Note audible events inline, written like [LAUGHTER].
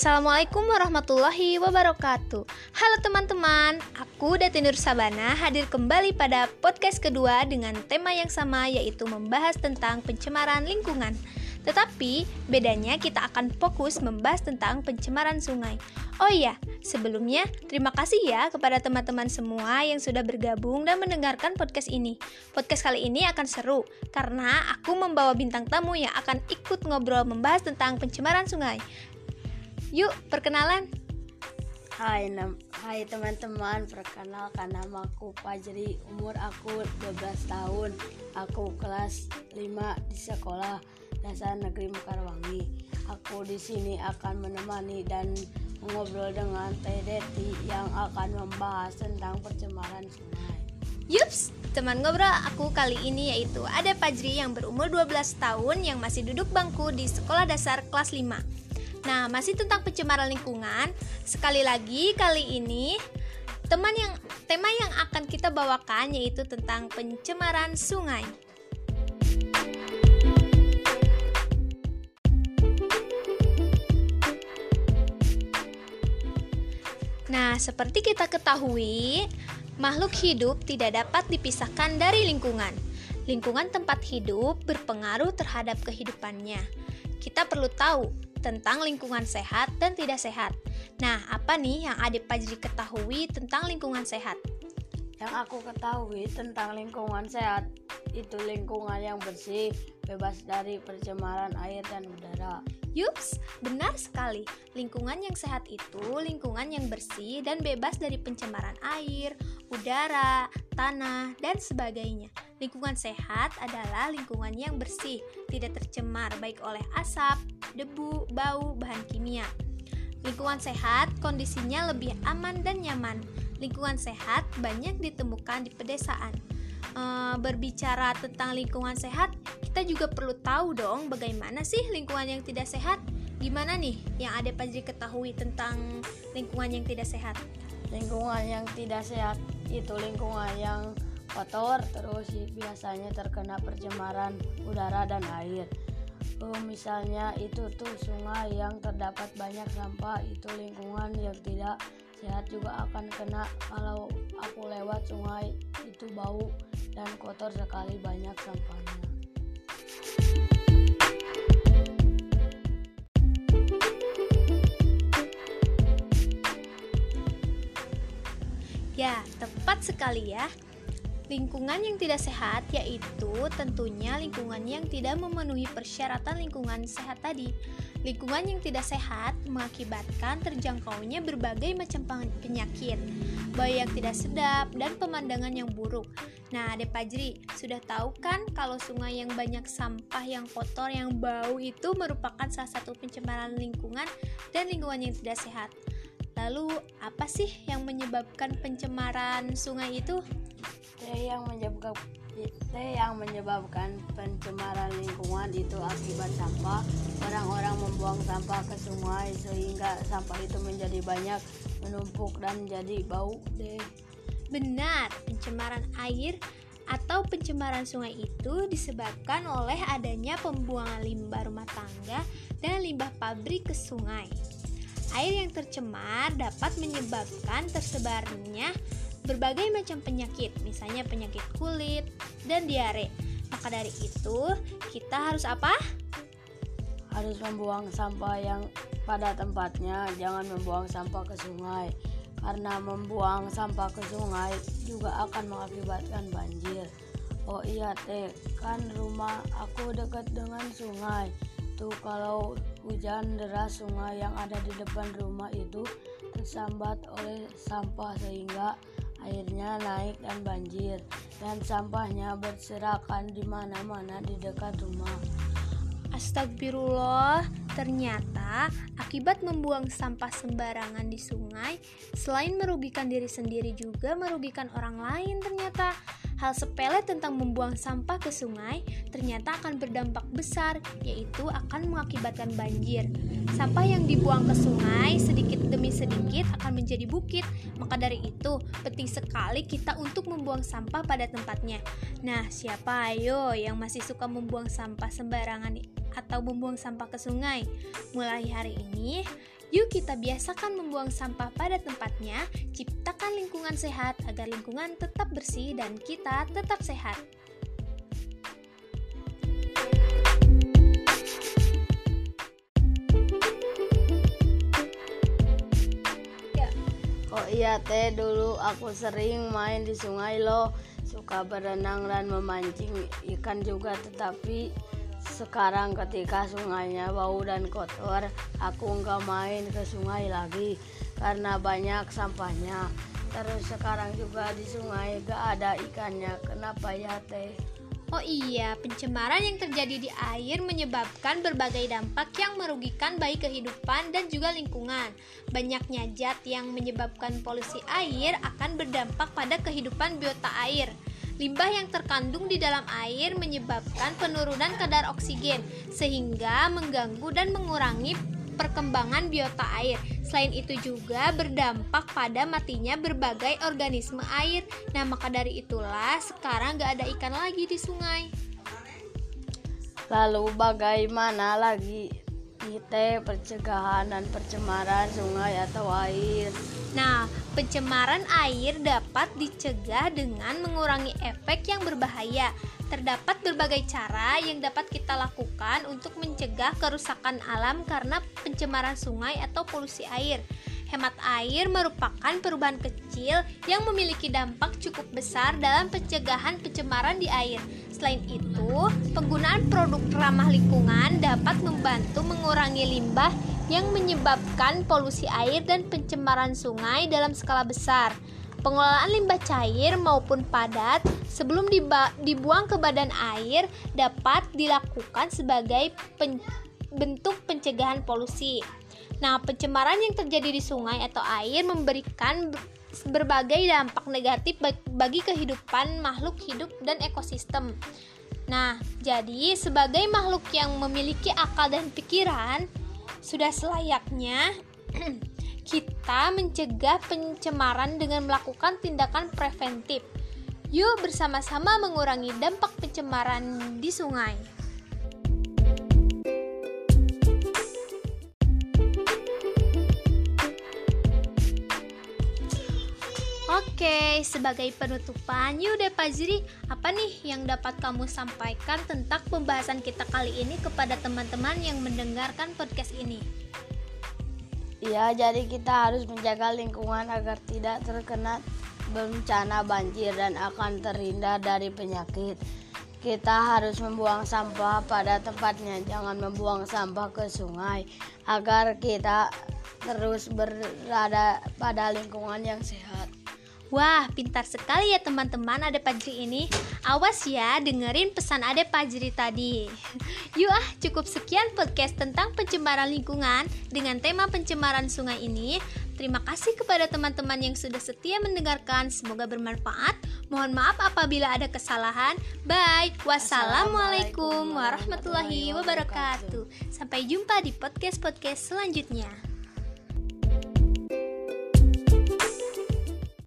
Assalamualaikum warahmatullahi wabarakatuh. Halo teman-teman, aku Dati Nur Sabana hadir kembali pada podcast kedua dengan tema yang sama yaitu membahas tentang pencemaran lingkungan. Tetapi bedanya kita akan fokus membahas tentang pencemaran sungai. Oh iya, sebelumnya terima kasih ya kepada teman-teman semua yang sudah bergabung dan mendengarkan podcast ini. Podcast kali ini akan seru karena aku membawa bintang tamu yang akan ikut ngobrol membahas tentang pencemaran sungai Yuk, perkenalan. Hai, hai teman-teman, perkenalkan nama aku Fajri, umur aku 12 tahun. Aku kelas 5 di sekolah Dasar Negeri Mekarwangi. Aku di sini akan menemani dan mengobrol dengan Teh Deti yang akan membahas tentang pencemaran sungai. Yups, teman ngobrol aku kali ini yaitu ada Fajri yang berumur 12 tahun yang masih duduk bangku di sekolah dasar kelas 5. Nah, masih tentang pencemaran lingkungan. Sekali lagi kali ini teman yang tema yang akan kita bawakan yaitu tentang pencemaran sungai. Nah, seperti kita ketahui, makhluk hidup tidak dapat dipisahkan dari lingkungan. Lingkungan tempat hidup berpengaruh terhadap kehidupannya. Kita perlu tahu tentang lingkungan sehat dan tidak sehat. Nah, apa nih yang Adik Pajri ketahui tentang lingkungan sehat? Yang aku ketahui tentang lingkungan sehat itu lingkungan yang bersih, bebas dari pencemaran air dan udara. Yups, benar sekali. Lingkungan yang sehat itu lingkungan yang bersih dan bebas dari pencemaran air, udara, tanah, dan sebagainya. Lingkungan sehat adalah lingkungan yang bersih, tidak tercemar baik oleh asap, debu, bau, bahan kimia. Lingkungan sehat kondisinya lebih aman dan nyaman. Lingkungan sehat banyak ditemukan di pedesaan e, berbicara tentang lingkungan sehat, kita juga perlu tahu dong bagaimana sih lingkungan yang tidak sehat. Gimana nih yang ada Pajri ketahui tentang lingkungan yang tidak sehat? Lingkungan yang tidak sehat itu lingkungan yang kotor terus biasanya terkena pencemaran udara dan air. Oh, misalnya itu tuh sungai yang terdapat banyak sampah itu lingkungan yang tidak sehat juga akan kena kalau aku lewat sungai itu bau dan kotor sekali banyak sampahnya. Ya, tepat sekali ya. Lingkungan yang tidak sehat yaitu tentunya lingkungan yang tidak memenuhi persyaratan lingkungan sehat tadi. Lingkungan yang tidak sehat mengakibatkan terjangkaunya berbagai macam penyakit, baik yang tidak sedap dan pemandangan yang buruk. Nah, Ade Pajri, sudah tahu kan kalau sungai yang banyak sampah yang kotor yang bau itu merupakan salah satu pencemaran lingkungan dan lingkungan yang tidak sehat. Lalu, apa sih yang menyebabkan pencemaran sungai itu? yang menyebabkan yang menyebabkan pencemaran lingkungan itu akibat sampah. Orang-orang membuang sampah ke sungai sehingga sampah itu menjadi banyak menumpuk dan jadi bau deh. Benar, pencemaran air atau pencemaran sungai itu disebabkan oleh adanya pembuangan limbah rumah tangga dan limbah pabrik ke sungai. Air yang tercemar dapat menyebabkan tersebarnya berbagai macam penyakit, misalnya penyakit kulit dan diare. Maka dari itu, kita harus apa? Harus membuang sampah yang pada tempatnya, jangan membuang sampah ke sungai. Karena membuang sampah ke sungai juga akan mengakibatkan banjir. Oh iya teh, kan rumah aku dekat dengan sungai. Tuh kalau hujan deras sungai yang ada di depan rumah itu tersambat oleh sampah sehingga airnya naik dan banjir dan sampahnya berserakan di mana-mana di dekat rumah. Astagfirullah, ternyata akibat membuang sampah sembarangan di sungai, selain merugikan diri sendiri juga merugikan orang lain ternyata. Hal sepele tentang membuang sampah ke sungai ternyata akan berdampak besar, yaitu akan mengakibatkan banjir. Sampah yang dibuang ke sungai sedikit demi sedikit akan menjadi bukit. Maka dari itu, penting sekali kita untuk membuang sampah pada tempatnya. Nah, siapa ayo yang masih suka membuang sampah sembarangan atau membuang sampah ke sungai. Mulai hari ini, yuk kita biasakan membuang sampah pada tempatnya, ciptakan lingkungan sehat agar lingkungan tetap bersih dan kita tetap sehat. Oh iya teh dulu aku sering main di sungai loh Suka berenang dan memancing ikan juga Tetapi sekarang ketika sungainya bau dan kotor Aku nggak main ke sungai lagi Karena banyak sampahnya Terus sekarang juga di sungai gak ada ikannya Kenapa ya teh? Oh iya, pencemaran yang terjadi di air menyebabkan berbagai dampak yang merugikan baik kehidupan dan juga lingkungan. Banyaknya zat yang menyebabkan polusi air akan berdampak pada kehidupan biota air. Limbah yang terkandung di dalam air menyebabkan penurunan kadar oksigen, sehingga mengganggu dan mengurangi perkembangan biota air. Selain itu juga berdampak pada matinya berbagai organisme air. Nah, maka dari itulah sekarang gak ada ikan lagi di sungai. Lalu bagaimana lagi kita pencegahan dan pencemaran sungai atau air? Nah, pencemaran air dapat dicegah dengan mengurangi efek yang berbahaya Terdapat berbagai cara yang dapat kita lakukan untuk mencegah kerusakan alam karena pencemaran sungai atau polusi air. Hemat air merupakan perubahan kecil yang memiliki dampak cukup besar dalam pencegahan pencemaran di air. Selain itu, penggunaan produk ramah lingkungan dapat membantu mengurangi limbah yang menyebabkan polusi air dan pencemaran sungai dalam skala besar. Pengelolaan limbah cair maupun padat sebelum dibuang ke badan air dapat dilakukan sebagai pen bentuk pencegahan polusi. Nah, pencemaran yang terjadi di sungai atau air memberikan berbagai dampak negatif bagi kehidupan makhluk hidup dan ekosistem. Nah, jadi sebagai makhluk yang memiliki akal dan pikiran, sudah selayaknya [CLEARS THROAT] kita mencegah pencemaran dengan melakukan tindakan preventif. Yuk bersama-sama mengurangi dampak pencemaran di sungai. Oke, sebagai penutupan, yuk deh Ziri, apa nih yang dapat kamu sampaikan tentang pembahasan kita kali ini kepada teman-teman yang mendengarkan podcast ini? Ya, jadi kita harus menjaga lingkungan agar tidak terkena bencana banjir dan akan terhindar dari penyakit. Kita harus membuang sampah pada tempatnya, jangan membuang sampah ke sungai agar kita terus berada pada lingkungan yang sehat. Wah, pintar sekali ya teman-teman ada Pajri ini. Awas ya, dengerin pesan ada Pajri tadi. [LAUGHS] Yuk ah, cukup sekian podcast tentang pencemaran lingkungan dengan tema pencemaran sungai ini. Terima kasih kepada teman-teman yang sudah setia mendengarkan. Semoga bermanfaat. Mohon maaf apabila ada kesalahan. Bye. Wassalamualaikum warahmatullahi wabarakatuh. Sampai jumpa di podcast-podcast selanjutnya.